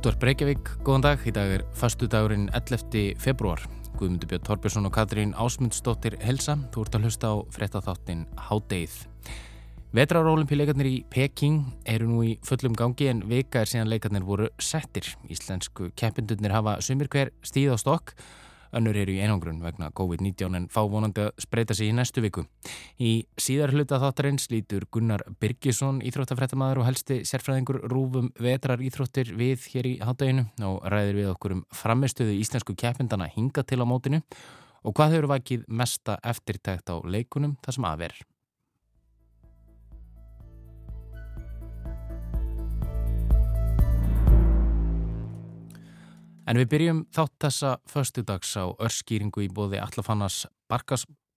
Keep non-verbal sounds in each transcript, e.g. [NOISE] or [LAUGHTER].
Útvar Breykjavík, góðan dag. Í dag er fastu dagurinn 11. februar. Guðmundur Björn Torbjörnsson og Katrín Ásmundsdóttir Helsa. Þú ert að hlusta á frettatháttin Hádeið. Vetrarólimpíuleikarnir í Peking eru nú í fullum gangi en vika er síðan leikarnir voru settir. Íslensku keppindunir hafa sumir hver stíð á stokk Önnur eru í einangrun vegna COVID-19 en fá vonandi að spreita sig í næstu viku. Í síðar hluta þáttarins lítur Gunnar Birgisson, íþróttafrættamæður og helsti sérfræðingur rúfum vetrar íþróttir við hér í hátteginu og ræðir við okkur um framistuðu íslensku keppindana hinga til á mótinu og hvað hefur vakið mesta eftirtækt á leikunum þar sem aðverð. En við byrjum þátt þessa förstudags á örskýringu í bóði Allafannas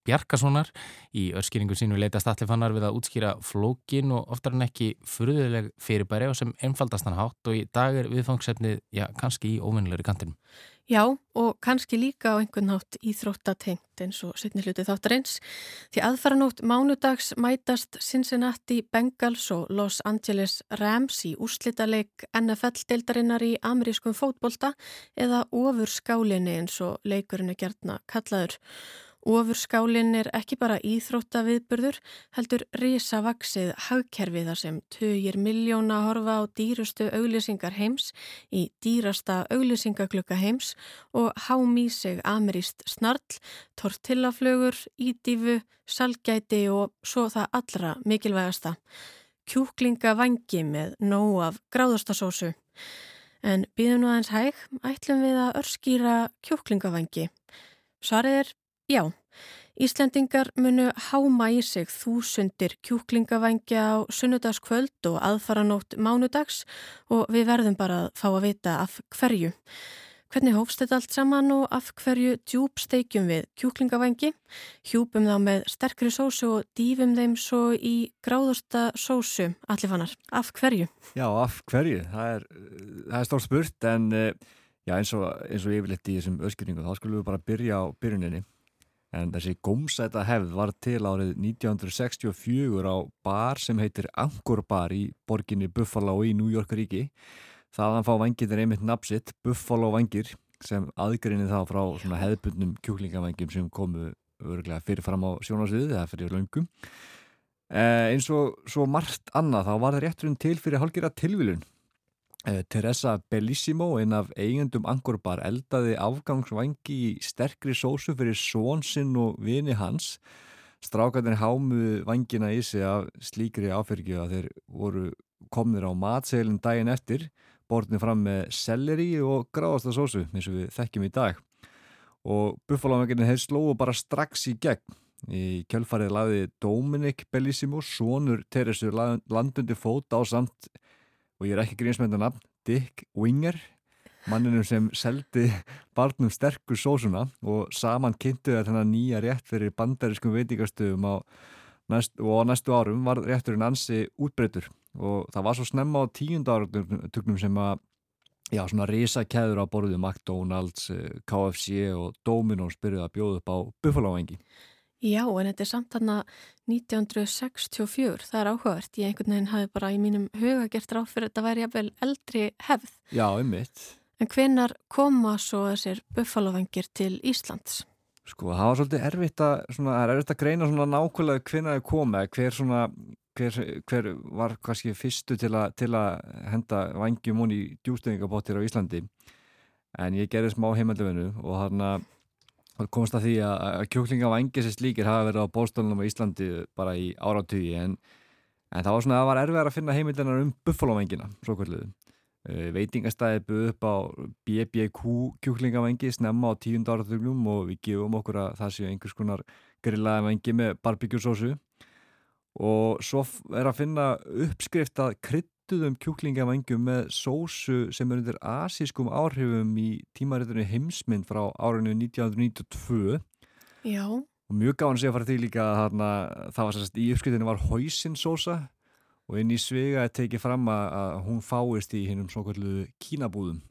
Bjarkasonar. Í örskýringu sínu leitast Allafannar við að útskýra flókin og oftar en ekki furðuleg fyrirbæri og sem einfaldastan hátt og í dag er viðfangsefnið, já, kannski í óvinnilegri kantinum. Já, og kannski líka á einhvern nátt íþróttatengt eins og setni hluti þáttar eins. Því aðfaranótt mánudags mætast Cincinnati Bengals og Los Angeles Rams í úrslitaleg NFL-deildarinnar í amerískum fótbolta eða ofur skálinni eins og leikurinn er gertna kallaður. Ofurskálinn er ekki bara íþróttaviðburður, heldur risavaksið hagkerfiðar sem tögir miljóna horfa á dýrustu auglýsingar heims í dýrasta auglýsingaglukka heims og hámísig ameríst snarl, tortillaflögur, ídífu, salgæti og svo það allra mikilvægasta. Kjúklingavangi með nóg af gráðastasósu. En býðum nú aðeins hæg, ætlum við að örskýra kjúklingavangi. Svarið er Já, Íslandingar munu háma í sig þúsundir kjúklingavangja á sunnudagskvöld og aðfaranótt mánudags og við verðum bara að fá að vita af hverju. Hvernig hófst þetta allt saman og af hverju djúbsteikjum við kjúklingavangi, hjúpum þá með sterkri sósu og dýfum þeim svo í gráðursta sósu, allir fannar. Af hverju? Já, af hverju. Það er, er stór spurt en eh, já, eins og, eins og yfirleitt í þessum öskurningum þá skulum við bara byrja á byrjuninni. En þessi gómsæta hefð var til árið 1964 á bar sem heitir Angkor Bar í borginni Buffalo í New York ríki. Þaðan fá vangir einmitt napsitt Buffalo vangir sem aðgrinni þá frá hefðbundnum kjúklingavangjum sem komu örglega fyrirfram á sjónasviðu eða fyrir löngum. Eh, eins og svo margt annað þá var það rétturinn til fyrir hálfgerða tilvílun Teresa Bellissimo, einn af eigendum Angorbar, eldaði afgangsvangi í sterkri sósu fyrir svonsinn og vini hans. Strákarnir hámuðu vangina í sig af slíkri áfergju að þeir voru komnir á matseilin daginn eftir, borðinni fram með selleri og gráðasta sósu, eins og við þekkjum í dag. Og buffalávanginu hefði slóðu bara strax í gegn. Í kjölfarið laði Dominic Bellissimo, sonur Teresu landundi fót á samt og ég er ekki grínsmyndan nafn, Dick Winger manninum sem seldi barnum sterkur sósuna og saman kynntu það þennan nýja rétt fyrir bandariskum veitingastöðum á næst, og á næstu árum var rétturinn ansi útbreytur og það var svo snemma á tíundarartugnum sem að já, svona risakæður á borðu McDonald's, eh, KFC og Domino's byrjuði að bjóða upp á Buffalo-vengi Já, en þetta er samt hann að 1964, það er áhugavert. Ég einhvern veginn hafi bara í mínum huga gert ráð fyrir að þetta væri jafnvel eldri hefð. Já, einmitt. En hvenar koma svo þessir buffalofengir til Íslands? Sko, það var svolítið erfitt að, svona, er erfitt að greina svona nákvæmlega hvenar það koma, hver, svona, hver, hver var kannski fyrstu til, a, til að henda vangjum hún í djústöðingabóttir á Íslandi. En ég gerði smá heimaldöfinu og hann að Það komst að því að, kjóklinga á engisist líkir hafa verið á bóstólunum á Íslandi bara í áratögi en, en það var svona að það var erfiðar að finna heimildanar um buffalóvengina, svo kvöldluðu. Uh, veitingastæði buð upp á BBQ kjóklingavengi snemma á tíund áratögnum og við gefum okkur að það séu einhvers konar grillaði vengi með barbíkjúsósu og svo er að finna uppskrift að krydd rættuðum kjúklingavangjum með sósu sem er undir asískum áhrifum í tímaritunni heimsmynd frá árinu 1992 Já. Og mjög gáðan sé að fara því líka að það var sérst í uppskriftinu var hóisinsósa og inn í svega er tekið fram að hún fáist í hinnum svo kallu kínabúðum.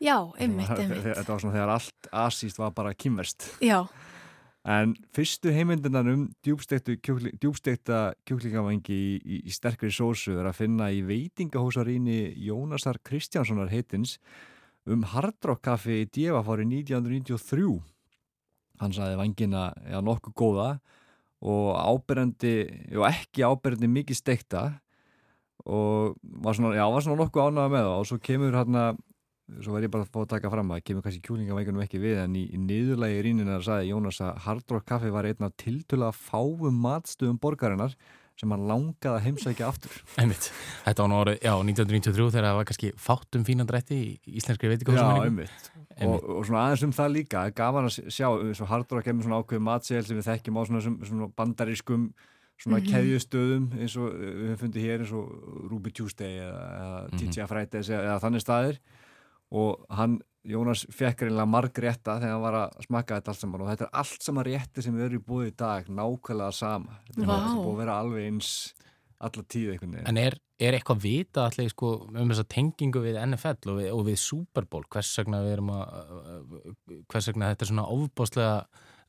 Já, einmitt, einmitt. [LAUGHS] Þetta var svona þegar allt asíst var bara kynverst Já En fyrstu heimyndunar um djúbstekta kjúklingavangi í, í, sterkri sósu er að finna í veitingahúsaríni Jónasar Kristjánssonar heitins um hardrockkaffi í Djefafári 1993. Hann saði vangina ja, nokkuð góða og og ekki ábyrjandi mikið stekta og var svona, já, var svona nokkuð ánægða með það og svo kemur hérna svo verð ég bara að fá að taka fram að kemur kannski kjúlingaveikunum ekki við en í, í niðurlægi ríninar saði Jónas að Hard Rock Café var einn af tiltöla fáum matstuðum borgarinnar sem hann langaði að heimsækja aftur [LAUGHS] einmitt. Þetta var náru, já, 1993 þegar það var kannski fátum fínandrætti í íslenskri veitikóðsum Já, einmitt. Og, og svona aðeins um það líka gaf hann að sjá, svo Hard Rock kemur svona ákveð matsel sem við þekkjum á svona, svona bandarískum svona mm -hmm. keðjustöðum eins og við höfum fundið hér eins og Ruby Tuesday eða, eða -hmm. TGA Fridays eða, eða þannig staðir og hann, Jónas, fekk reynilega marg rétta þegar hann var að smaka þetta allt saman. Og þetta er allt sama rétti sem við erum í búið í dag nákvæmlega sama. Þetta er wow. búið að vera alveg eins alla tíð einhvern veginn. En er, er eitthvað vita allir sko, um þessa tengingu við NFL og við, og við Super Bowl? Hvers vegna við erum að hvers vegna þetta er svona ofbáslega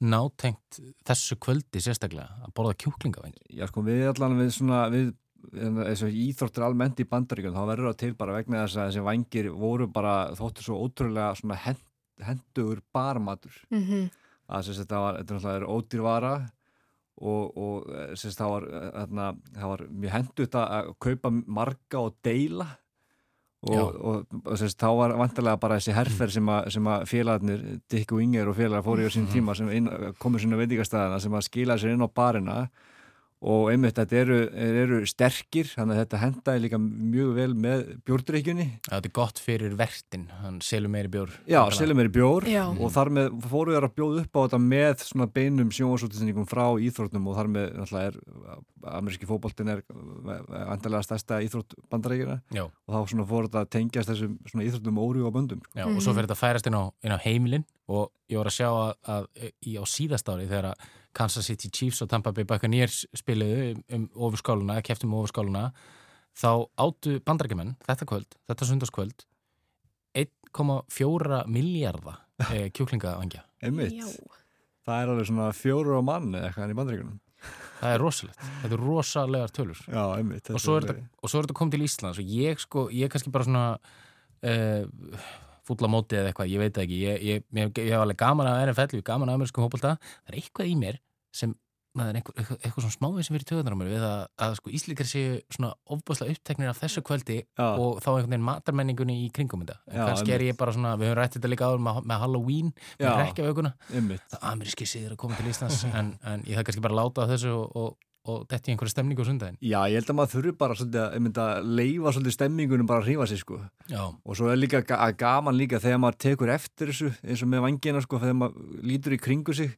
nátengt þessu kvöldi sérstaklega að borða kjúklingavengi Já sko við allan við svona við og íþróttur almennt í bandaríkjum þá verður það til bara vegna þess að þessi vangir voru bara þóttur svo ótrúlega hend, hendur barmatur mm -hmm. að þess að þetta var, þetta er ódýr vara og, og þess að það var, þarna, það var mjög hendur að kaupa marga og deila og, og, og þess að þá var vantarlega bara þessi herfer sem að, að félagarnir, Dick og Inger og félagar fór í á sín mhm. tíma sem komur svona veitíkastæðina sem að skila sér inn á barina og einmitt þetta eru, eru sterkir þannig að þetta hendaði líka mjög vel með bjórdrykkjunni. Þetta er gott fyrir vertin, hann selur meiri bjór. Já, selur meiri bjór Já. og þar með fóruð þér að bjóða upp á þetta með svona beinum sjónasúttisningum frá íþrótnum og þar með náttúrulega er ameríski fókbóltin er vantarlega stærsta íþrótt bandarækjuna og þá svona fóruð þetta að tengjast þessum svona íþróttum óri og böndum Já, og svo fyrir þetta að færast inn á, inn á heimilin. Og ég voru að sjá að, að, Kansas City Chiefs og Tampa Bay Buccaneers spiluðu um ofurskáluna, keftum ofurskáluna þá áttu bandrækjumenn þetta kvöld, þetta sundarskvöld 1,4 miljardar [LAUGHS] eh, kjúklingavangja. Það er alveg svona fjóru á mann eða eitthvað í bandrækjunum Það er rosalegt, þetta er rosalegar tölur. Já, einmitt, og svo er þetta komið til Íslands og ég sko, ég er kannski bara svona uh, fulla móti eða eitthvað, ég veit ekki. Ég, ég, ég, ég hef alveg gaman að NFL, ég hef gaman að amerískum hópulta, það er eitthvað í mér sem, það er eitthvað, eitthvað, eitthvað svona smávið sem fyrir töðunar á mér við að, að sko Íslikar séu svona ofbúslega uppteknir af þessu kvöldi Já. og þá einhvern veginn matarmenningunni í kringum þetta, kannski er ég bara svona við höfum rættið þetta líka áður með, með Halloween með rekjavöguna, það ameríski séður að koma til Íslands [LAUGHS] en, en ég það kannski bara láta þessu og, og og þetta í einhverju stemningu á sundaginn Já, ég held að maður þurfi bara svolítið að, leifa svolítið stemningunum bara að hrífa sig sko. og svo er líka að gaman líka þegar maður tekur eftir þessu eins og með vangina sko, þegar maður lítur í kringu sig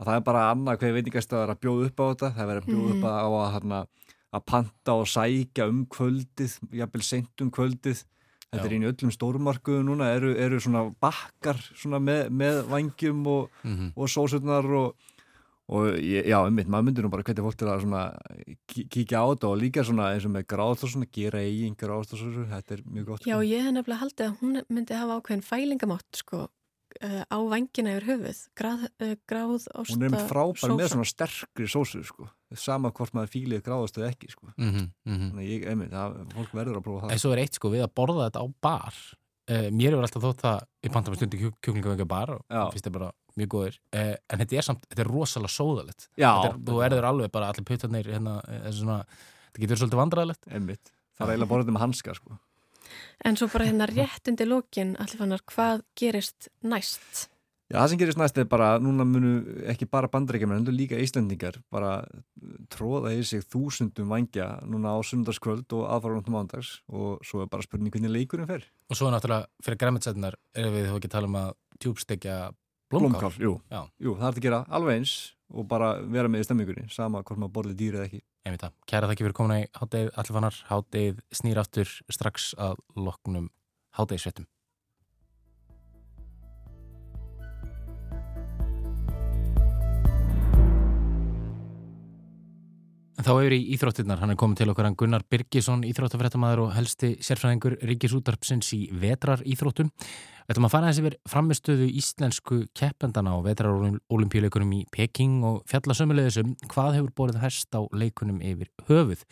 að það er bara annað hvað veitingast að vera að bjóða upp á þetta það er að bjóða upp á að, að, að panta og sækja um kvöldið jafnvel sent um kvöldið þetta Já. er einu öllum stórmarkuðu núna eru, eru svona bakkar svona með, með vangjum og, mm -hmm. og sósutnar og og ég, já, einmitt, maður myndir nú bara hvernig fólk til að svona kíkja á þetta og líka svona eins og með gráðst og svona gera eigin gráðst og svona, þetta er mjög gott Já, sko. ég hef nefnilega haldið að hún myndi hafa ákveðin fælingamátt sko uh, á vangina yfir höfuð Grað, gráð og Hún er um frábær með svona sterkri sósu sko. Sama hvort maður fílið gráðast eða ekki sko. Mm -hmm, mm -hmm. þannig ég, einmitt, það, fólk verður að prófa það. En svo er eitt sko við að borða þetta á bar. Uh, mér hefur alltaf þótt það í pantamstundi kjúklingavengja bar og finnst þetta bara mjög góður, uh, en þetta er samt þetta er rosalega sóðalegt þú erður alveg bara allir puttarnir hérna, svona, þetta getur svolítið vandræðilegt Einmitt. það er eiginlega borðið með hanska sko. En svo bara hérna rétt undir lókin allir fannar, hvað gerist næst? Já, það sem gerist næst er bara, núna munu ekki bara bandrækjum en endur líka Íslandingar bara tróða í sig þúsundum vangja núna á sundarskvöld og aðfarunum mándags og svo er bara spurning hvernig leikurinn fer. Og svo er náttúrulega fyrir græmitsætunar er við þá ekki að tala um að tjúbstekja blómkál. Jú, jú, það er að gera alveg eins og bara vera með í stemmingunni, sama hvort maður borðið dýr eða ekki. Veit það. Kæra þakki fyrir komin í háttegið allir fannar. Háttegið snýr aftur strax að loknum háttegisvettum. Þá hefur í Íþróttirnar, hann er komið til okkar hann Gunnar Birgisson, Íþróttafrættamæður og helsti sérfræðingur Ríkis útarpsins í vetrar Íþróttum Þetta maður fara þessi verið framistöðu íslensku keppendana á vetrarolimpíuleikunum í Peking og fjallasömmulegisum hvað hefur borðið hæst á leikunum yfir höfuð.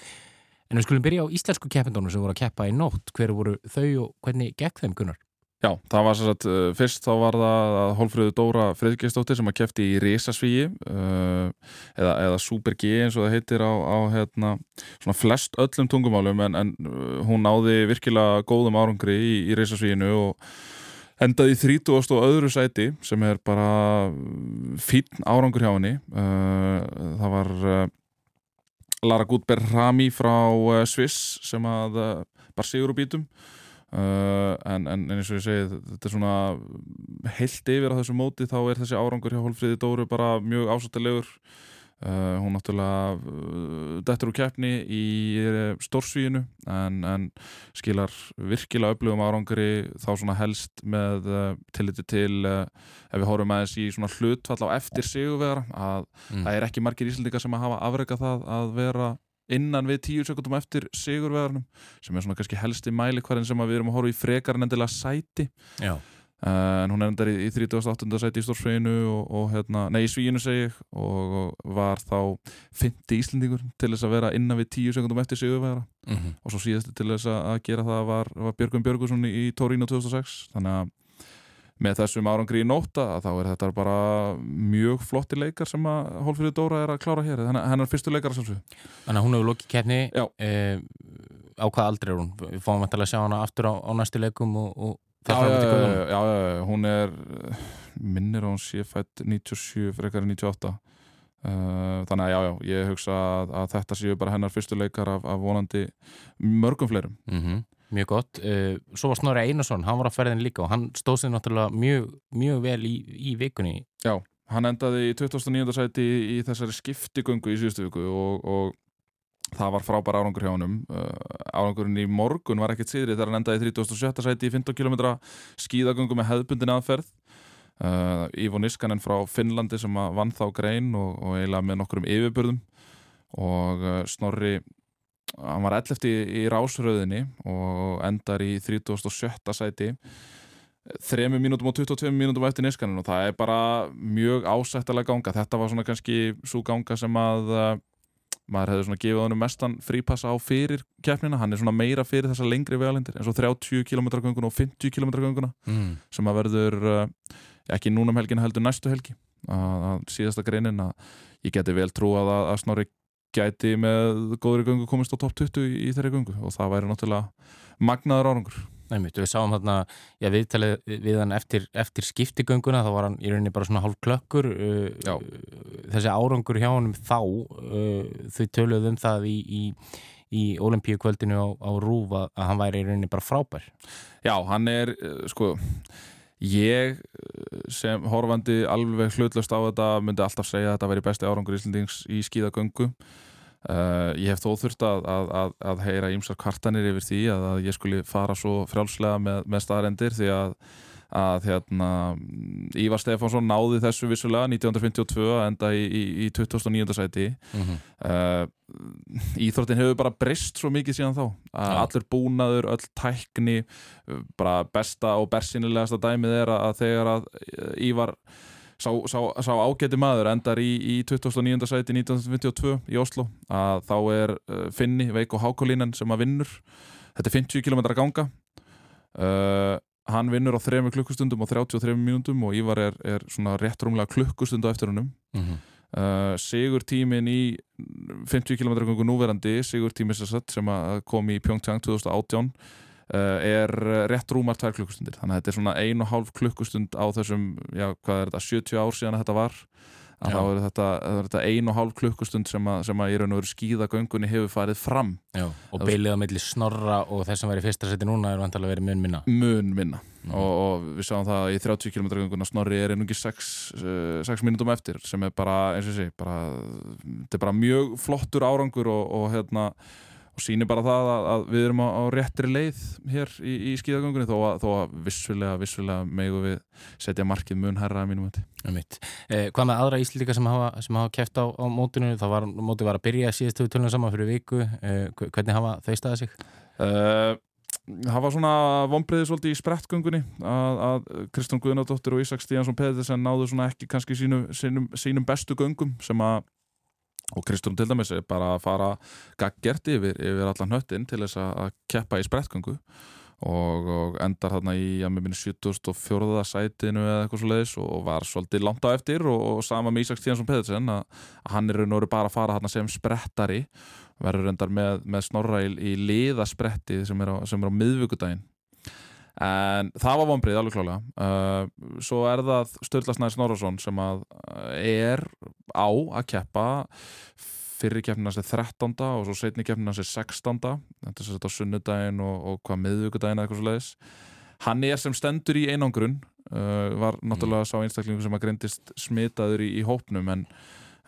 En við skulum byrja á íslensku keppendunum sem voru að keppa í nótt. Hver voru þau og hvernig gekk þeim gunnar? Já, það var svo að uh, fyrst þá var það að Hólfröðu Dóra Friðgjastóttir sem að kæfti í Rísasvíi uh, eða, eða Super G eins og það heitir á, á hérna, svona flest öllum tungumálum en, en uh, hún náði virkilega góðum árangri í, í Rísasvíinu og endaði í 30. og öðru sæti sem er bara fín árangur hjá henni uh, það var uh, Lara Gutberg Rami frá Sviss sem að bara sigur úr bítum Uh, en, en eins og ég segi þetta er svona heilt yfir á þessu móti þá er þessi árangur hjá Hólfríði Dóru bara mjög ásættilegur uh, hún náttúrulega uh, dettur úr keppni í stórsvíinu en, en skilar virkilega öflugum áranguri þá svona helst með tilliti til ef við horfum aðeins í svona hlutfall á eftir sigurvera að mm. það er ekki margir íslendingar sem að hafa afreika það að vera innan við tíu sekundum eftir sigurvegarnum sem er svona kannski helsti mæli hverjum sem við erum að horfa í frekar en endilega sæti Já. en hún er endar í, í 38. sæti í Stórsveginu og, og hérna, nei í Svíinu segi og, og var þá 50 íslendingur til þess að vera innan við tíu sekundum eftir sigurvegara mm -hmm. og svo síðast til þess að gera það var, var Björgum Björgusson í Torino 2006 þannig að með þessum árangri í nóta þá er þetta bara mjög flotti leikar sem að Hólfríður Dóra er að klára hér. Að hennar fyrstu leikar Þannig að hún hefur lókið keppni eh, á hvað aldrei er hún? Við fáum að sjá hana aftur á, á næstu leikum og, og já, já, já, já, hún er minnir hún sé fætt 97 frekar 98 uh, þannig að já, já, ég hugsa að, að þetta séu bara hennar fyrstu leikar af, af vonandi mörgum fleirum. Mm -hmm. Mjög gott. Uh, svo var Snorri Einarsson, hann var á ferðin líka og hann stóð sér náttúrulega mjög, mjög vel í, í vikunni. Já, hann endaði í 2009. sæti í, í þessari skiptigöngu í síðustu viku og, og það var frábær árangur hjá hann. Uh, árangurinn í morgun var ekkert síðri þegar hann endaði í 37. sæti í 15 km skíðagöngu með hefðbundin aðferð. Uh, Ivo Niskanen frá Finnlandi sem vann þá grein og, og eiginlega með nokkur um yfirbörðum og Snorri hann var 11. í rásröðinni og endar í 37. sæti 3 mínútum og 22 mínútum eftir niskaninn og það er bara mjög ásættalega ganga þetta var svona kannski svo ganga sem að uh, maður hefði svona gefið honum mestan frípassa á fyrir keppnina, hann er svona meira fyrir þessa lengri vegalindir eins og 30 km ganguna og 50 km ganguna mm. sem að verður uh, ekki núna um helgin heldur næstu helgi að, að síðasta greinin að ég geti vel trú að, að Snorri gæti með góðri gungu komist á topp 20 í, í þeirri gungu og það væri náttúrulega magnaður árangur. Næmitt, við sáum þarna, já viðtalið við hann eftir, eftir skiptigönguna þá var hann í rauninni bara svona hálf klökkur uh, þessi árangur hjá hann þá uh, þau töluðum það í, í, í olimpíukvöldinu á, á Rúfa að hann væri í rauninni bara frábær. Já, hann er, uh, sko ég sem horfandi alveg hlutlust á þetta myndi alltaf segja að þetta veri besti árangur Íslandings í skíðagöngu uh, ég hef þó þurft að, að, að, að heyra ímsar kvartanir yfir því að ég skuli fara svo frjálslega með, með staðarendir því að að hérna, Ívar Stefánsson náði þessu vissulega 1952 enda í, í, í 2009. sæti mm -hmm. uh, Íþróttin hefur bara brist svo mikið síðan þá ja. allur búnaður, öll tækni bara besta og bersinilegasta dæmið er að þegar að eh, Ívar sá, sá, sá ágæti maður endar í, í 2009. sæti 1952 í Oslo að þá er Finni, Veiko Hákolínen sem að vinnur þetta er 50 km ganga uh, hann vinnur á 3 klukkustundum og 33 mínúndum og Ívar er, er svona rétt rúmlega klukkustundu eftir húnum mm -hmm. uh, Sigur tímin í 50 km gangu núverandi Sigur tími sem kom í Pyeongchang 2018 uh, er rétt rúmar 2 klukkustundir. Þannig að þetta er svona 1,5 klukkustund á þessum, já hvað er þetta 70 ár síðan þetta var að þá er þetta, þetta ein og hálf klukkustund sem að, sem að í raun og veru skíðagöngunni hefur farið fram. Já, og beilið á milli snorra og þess að verið fyrsta seti núna er vantilega verið mun minna. Mun minna. Mm. og, og við sáum það í 30 km göngunna snorri er einungi 6 uh, minútum eftir sem er bara, eins og sé, bara, þetta er bara mjög flottur árangur og, og hérna og sýnir bara það að, að við erum á, á réttri leið hér í, í skíðagöngunni þó að, þó að vissulega, vissulega megu við setja markið mun herra að mínum eh, Hvað með aðra íslíka sem hafa, hafa kæft á, á mótinu? Þá var mótið var að byrja síðustu tölunum saman fyrir viku. Eh, hvernig hafa þau staðið sig? Uh, það var svona vonbreiði svolítið í sprettgöngunni að, að Kristján Guðnardóttir og Ísak Stíhansson Pedersen náðu svona ekki kannski sínu, sínum, sínum bestu göngum sem að og Kristján til dæmis er bara að fara gaggert yfir, yfir allan höttin til þess að keppa í sprettgöngu og, og endar þarna í að með minni 74. sætinu eða eitthvað svo leiðis og var svolítið langt á eftir og, og sama með Ísak Stíhansson Pedersen að, að hann er raun og veru bara að fara þarna sem sprettari verður reyndar með, með snorrail í liðaspretti sem er á, á miðvíkudaginn en það var vonbrið alveg klálega uh, svo er það Sturlasnæði Snorrason sem að uh, er á að keppa fyrir keppnina sér 13. og svo setni keppnina sér 16. þetta er sér þetta á sunnudaginn og, og hvað miðvíkudaginn eða eitthvað svo leiðis hann er sem stendur í einangrun uh, var náttúrulega sá einstaklingu sem að greindist smitaður í, í hópnum en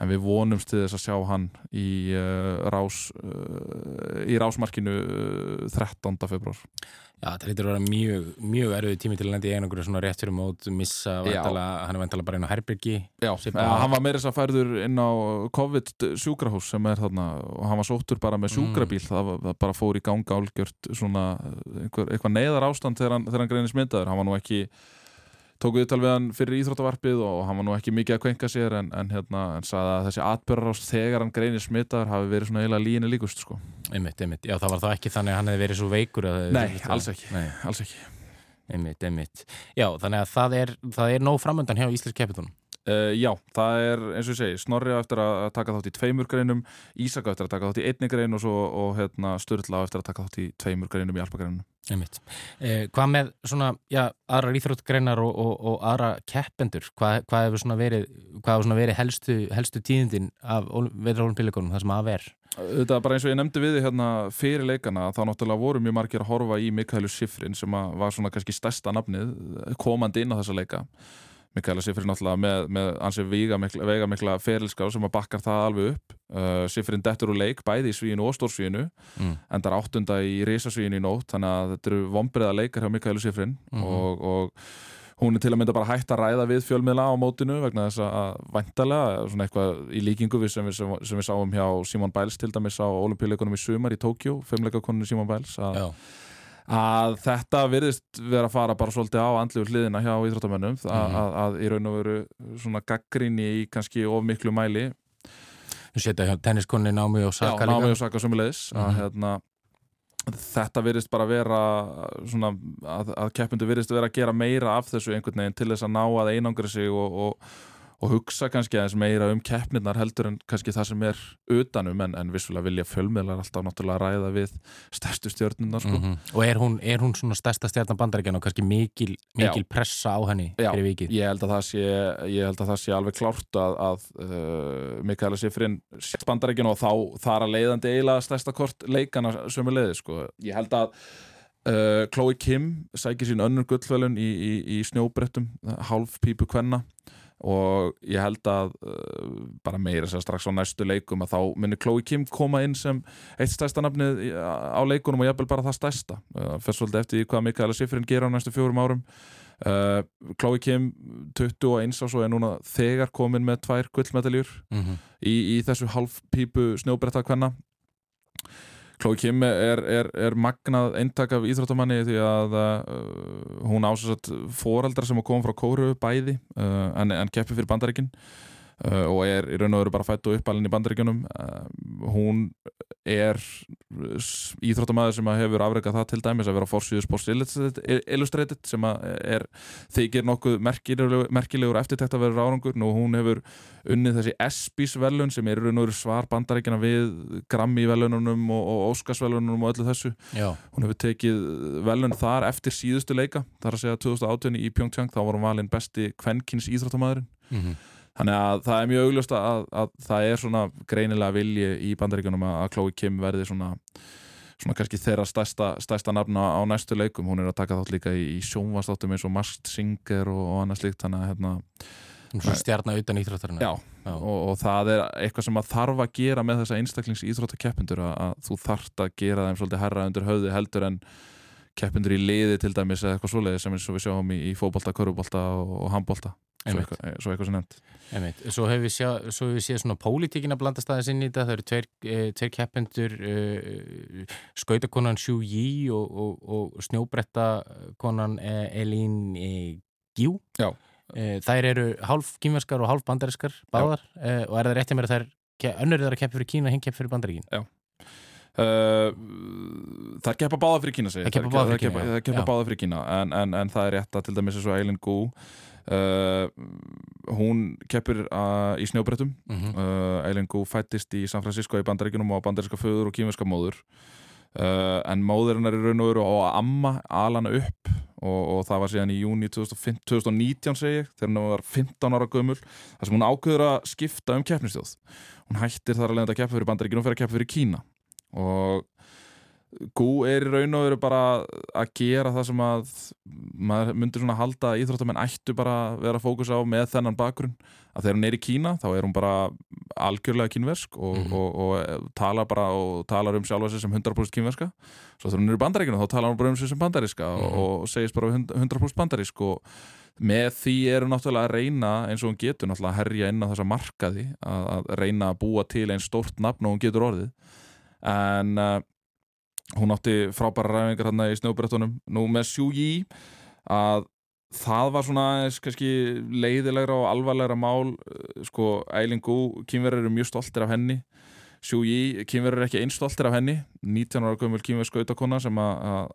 en við vonumst til þess að sjá hann í, uh, rás, uh, í rásmarkinu 13. Uh, februar Já, það lítur að vera mjög, mjög erfið tími til að lendi í einhverju svona rétt fyrir mót missa, vantala, hann er vantala bara inn á Herbergi Já, ja, hann var meira þess að færður inn á COVID sjúkrahús sem er þarna og hann var sóttur bara með mm. sjúkrabíl mm. það, það bara fór í ganga álgjört svona einhver, eitthvað neyðar ástand þegar hann, hann greinir smyndaður, hann var nú ekki tók viðtal við hann fyrir íþróttavarpið og hann var nú ekki mikið að kvenka sér en, en hérna, hann sagði að þessi atbyrgarás þegar hann greinir smittaður hafi verið svona eiginlega líni líkust sko. Einmitt, einmitt, já það var þá ekki þannig að hann hefði verið svo veikur Nei, alls ekki, Nei. alls ekki. Einmitt, einmitt. Já, þannig að það er, það er nóg framöndan hjá Íslands kepitunum Uh, já, það er eins og ég segi Snorri á eftir að taka þátt í tveimur greinum Ísak á eftir að taka þátt í einni grein og, svo, og hérna, Sturla á eftir að taka þátt í tveimur greinum í alpagreinum eh, Hvað með svona, já, aðra íþróttgreinar og, og, og aðra keppendur? Hvað, hvað hefur svona verið, hvað svona verið helstu, helstu tíðindin af veðrálunpillikonum, það sem að ver Þetta er bara eins og ég nefndi við hérna, fyrir leikana þá náttúrulega voru mjög margir að horfa í Mikaelu Sifrin sem var svona kannski stærsta nafnið komandi inn á þessa leika Mikaela Sifrin náttúrulega með, með ansið veiga mikla, veiga mikla ferilská sem að bakkar það alveg upp. Uh, Sifrin dettur úr leik bæði í svíinu og stórsvíinu mm. endar áttunda í risasvíinu í nótt þannig að þetta eru vonbreiða leikar hjá Mikaela Sifrin mm og, og hún er til að mynda bara hægt að ræða við fjölmiðla á mótinu vegna þess að vantarlega svona eitthvað í líkingu við sem við, sem, sem við sáum hjá Simon Biles til dæmis á olimpíuleikunum í sumar í Tókjó, femleikakoninu Simon Biles að að þetta virðist vera að fara bara svolítið á andlu hliðina hjá íþróttamönnum mm -hmm. að, að í raun og veru svona gaggrinni í kannski of miklu mæli Þú setja hjá tenniskonni Námi og Saka Já, Námi og Saka sumulegis mm -hmm. að mhm. hérna þetta virðist bara vera svona að, að keppindu virðist vera að gera meira af þessu einhvern veginn til þess að ná að einangra sig og, og og hugsa kannski aðeins meira um keppnirnar heldur en kannski það sem er utanum en, en vissulega vilja fjölmiðlar alltaf náttúrulega ræða við stærstu stjórnuna sko. mm -hmm. Og er hún, er hún svona stærsta stjórnan bandaríkjan og kannski mikil, mikil pressa á henni Já, fyrir vikið? Ég held að það sé, að það sé alveg klárt að, að uh, Mikaela Sifrin sett bandaríkjan og þá þar að leiðandi eiginlega stærsta kort leikana sömu leiði sko. Ég held að uh, Chloe Kim sækir sín önnur gullfölun í, í, í snjóbrettum, half pípu kvenna og ég held að uh, bara meira sér strax á næstu leikum að þá myndir Chloe Kim koma inn sem eitt stærsta nafnið á leikunum og hef bara það stærsta. Uh, fyrst svolítið eftir hvað Mikaela Sifrin gera á næstu fjórum árum. Uh, Chloe Kim 21 og svo er núna þegar komin með tvær gullmedaljur mm -hmm. í, í þessu halvpípu snjóbretta hvenna Chloe Kim er, er, er magnað eintak af íþróttamanni því að uh, hún ásast foreldra sem kom frá Kóru bæði uh, en, en keppi fyrir bandaríkinn uh, og er í raun og veru bara fætt og uppalinn í bandaríkjunum. Uh, hún er íþróttamæður sem hefur afregað það til dæmis að vera á Forsvíðu Sports Illustrated sem er þykir nokkuð merkilegur, merkilegur eftirtækt að vera árangur. Og hún hefur unnið þessi ESPYs velun sem er raun og veru svar bandaríkjana við Grammy velununum og, og Oscars velununum og öllu þessu. Já. hún hefur tekið velun þar eftir síðustu leika þar að segja 2018 í Pyeongchang. Þá var hún valinn besti kvennkins íþróttamæðurinn mm -hmm. Þannig að það er mjög augljóst að, að það er svona greinilega vilji í bandaríkunum að Chloe Kim verði svona, svona kannski þeirra stærsta, stærsta nafna á næstu leikum. Hún er að taka þátt líka í, í sjónvastáttum eins og Masked Singer og, og annað slíkt. Þannig að hérna... Stjarnar utan íþróttarinn. Já, Já. Og, og það er eitthvað sem að þarf að gera með þessa einstaklings íþróttakeppundur að, að þú þarft að gera þeim svolítið herra undir höfði heldur en keppindur í liði til dæmis eða eitthvað svoleiði sem eins og við sjáum í, í fókbalta, körubólta og, og handbólta svo eitthvað, svo eitthvað sem Einmitt. Svo hefur við séð, séð svona pólitíkin að blanda staðis inn í þetta, það eru tveir, e, tveir keppendur e, skautakonan Xu Yi og, og, og snjóbrettakonan e, Elín Gjú þær eru hálf kýmverskar og hálf bandariskar báðar og er það réttið mér að þær önnur það að keppa fyrir Kína og hinn keppa fyrir bandaríkin? Já. Uh, það keppa báða fyrir Kína það keppa báða fyrir Kína, það keppa báða fyrir Kína. En, en, en það er rétt að til dæmis eins og Eileen Gu uh, hún keppur uh, í snjóbrettum. Mm -hmm. Eileen Gu fættist í San Francisco í bandaríkinum og bandaríska föður og kýmverska móður. En móðurinn er í raun og veru á amma alana upp og, og það var síðan í júni 2015, 2019 segi ég þegar hún var 15 ára gömul þar sem hún ákveður að skipta um keppnistjóð hún hættir þar að leiða að keppa fyrir bandaríkinum og fyrir að keppa fyrir Kína. Og Gú er í raun og veru bara að gera það sem að maður myndir svona halda að íþróttamenn ættu bara að vera fókus á með þennan bakgrunn að þegar hún er í Kína þá er hún bara algjörlega kínversk og, mm -hmm. og, og, og talar bara og talar um sjálfa sig sem 100% kínverska svo þegar hún er í bandaríkinu þá talar hún bara um sig sem bandariska mm -hmm. og segist bara 100% bandarísk og með því er hún náttúrulega að reyna eins og hún getur náttúrulega að herja inn á þessa markaði að, að reyna að búa til einn stórt nafn og hún getur orðið en uh, hún átti frábæra ræfingar hérna í snjóbrettunum. Nú með Shuyi að það var svona kannski leiðilegra og alvarlegra mál uh, sko Eilingu, kýmverður eru mjög stoltir af henni. Shuyi, kýmverður eru ekki einstoltir af henni. 19 ára gömul kýmverð skautakona sem að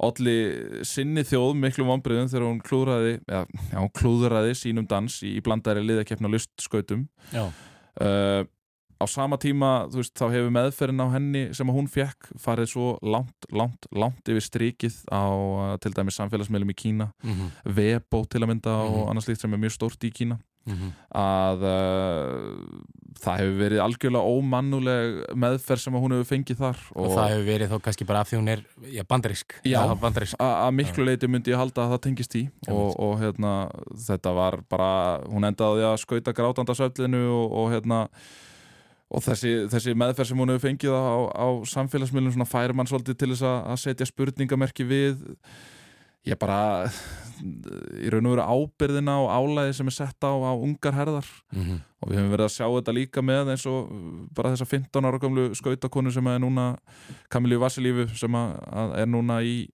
allir sinni þjóð miklu vonbriðum þegar hún klúðraði, já, hún klúðraði sínum dans í, blandari liðakefna lustskautum uh, á sama tíma veist, þá hefur meðferðin á henni sem hún fekk farið svo langt, langt, langt yfir strikið á til dæmis samfélagsmeilum í Kína mm -hmm. Vebo til að mynda mm -hmm. og annars líkt sem er mjög stórt í Kína mm -hmm. að uh, það hefur verið algjörlega ómannuleg meðferð sem hún hefur fengið þar og, og það hefur verið þó kannski bara af því hún er já, bandarisk já, að miklu leiti myndi ég halda að það tengist í og, og hérna, þetta var bara hún endaði að skauta grátandasöflinu og, og hérna og þessi, þessi meðferð sem hún hefur fengið á, á samfélagsmiðlum færi mann svolítið til þess að setja spurningamerki við. Ég bara í raun og veru ábyrðina og álæði sem er sett á, á ungar herðar. Mm -hmm. og við hefum verið að sjá þetta líka með eins og bara þessa 15 ára gamlu skautakonu sem er núna Kamilíu Vassilífu sem er núna í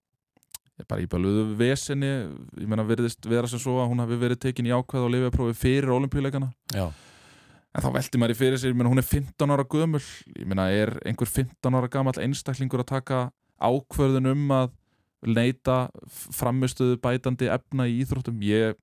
bara í bæluðu vesenni ég menna verðist vera sem svo að hún hafi verið tekin í ákveð og lifið að prófi fyrir olimpíuleikana Já en þá veldi maður í fyrir sér, menn, hún er 15 ára gömul. Ég meina, er einhver 15 ára gammal einstaklingur að taka ákverðun um að leita framistuðu bætandi efna í íþróttum? Ég,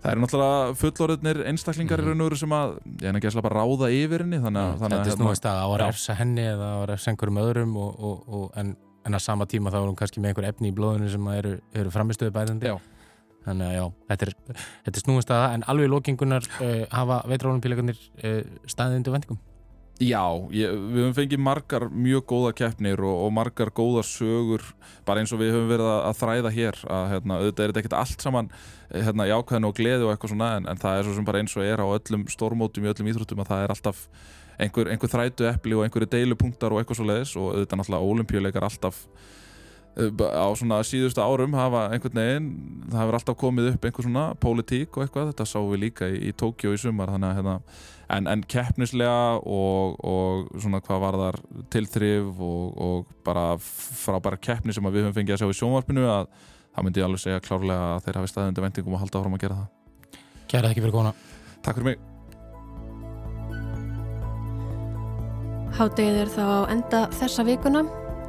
það eru náttúrulega fullorðinir einstaklingar mm. í raun og veru sem að ég er ekki að ráða yfir henni þannig að þetta er snúast að á að refsa henni eða á að refsa einhverjum öðrum og, og, og, en, en að sama tíma þá er hún kannski með einhver efni í blóðinu sem eru, eru framistuðu bætandi já Þannig að já, þetta er, þetta er snúist aða en alveg lókingunar uh, hafa veitránumpíleikarnir uh, staðið undir vendingum. Já, ég, við höfum fengið margar mjög góða keppnir og, og margar góða sögur bara eins og við höfum verið að, að þræða hér að hérna, auðvitað er þetta ekkert allt saman eh, hérna, jákvæðin og gleði og eitthvað svona en, en það er svo sem bara eins og er á öllum stórmótum í öllum íþróttum að það er alltaf einhver, einhver þrætu eppli og einhverju deilupunktar og eitthvað svo leiðis og auðvitað náttúrulega ólimpíuleikar alltaf Eh, á svona síðustu árum hafa einhvern veginn, það hefur alltaf komið upp einhver svona pólitík og eitthvað, þetta sáum við líka í, í Tókjó í sumar þannig að hérna, en, en keppnislega og, og svona hvað var þar tilþrif og, og bara frábæra keppni sem við höfum fengið að sjá í sjónvarpinu að það myndi ég alveg segja klárlega að þeir hafi staðundi vendingum og halda áfram að gera það. Kæra ekki fyrir kona Takk fyrir mig. Háttegið er þá enda þessa vikuna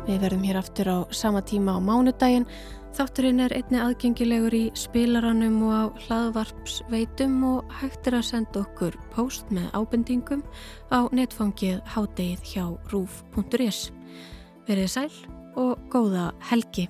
Við verðum hér aftur á sama tíma á mánudaginn. Þátturinn er einni aðgengilegur í spilaranum og á hlaðvarpsveitum og hægt er að senda okkur post með ábendingum á netfangið hádegið hjá rúf.is. Verðið sæl og góða helgi.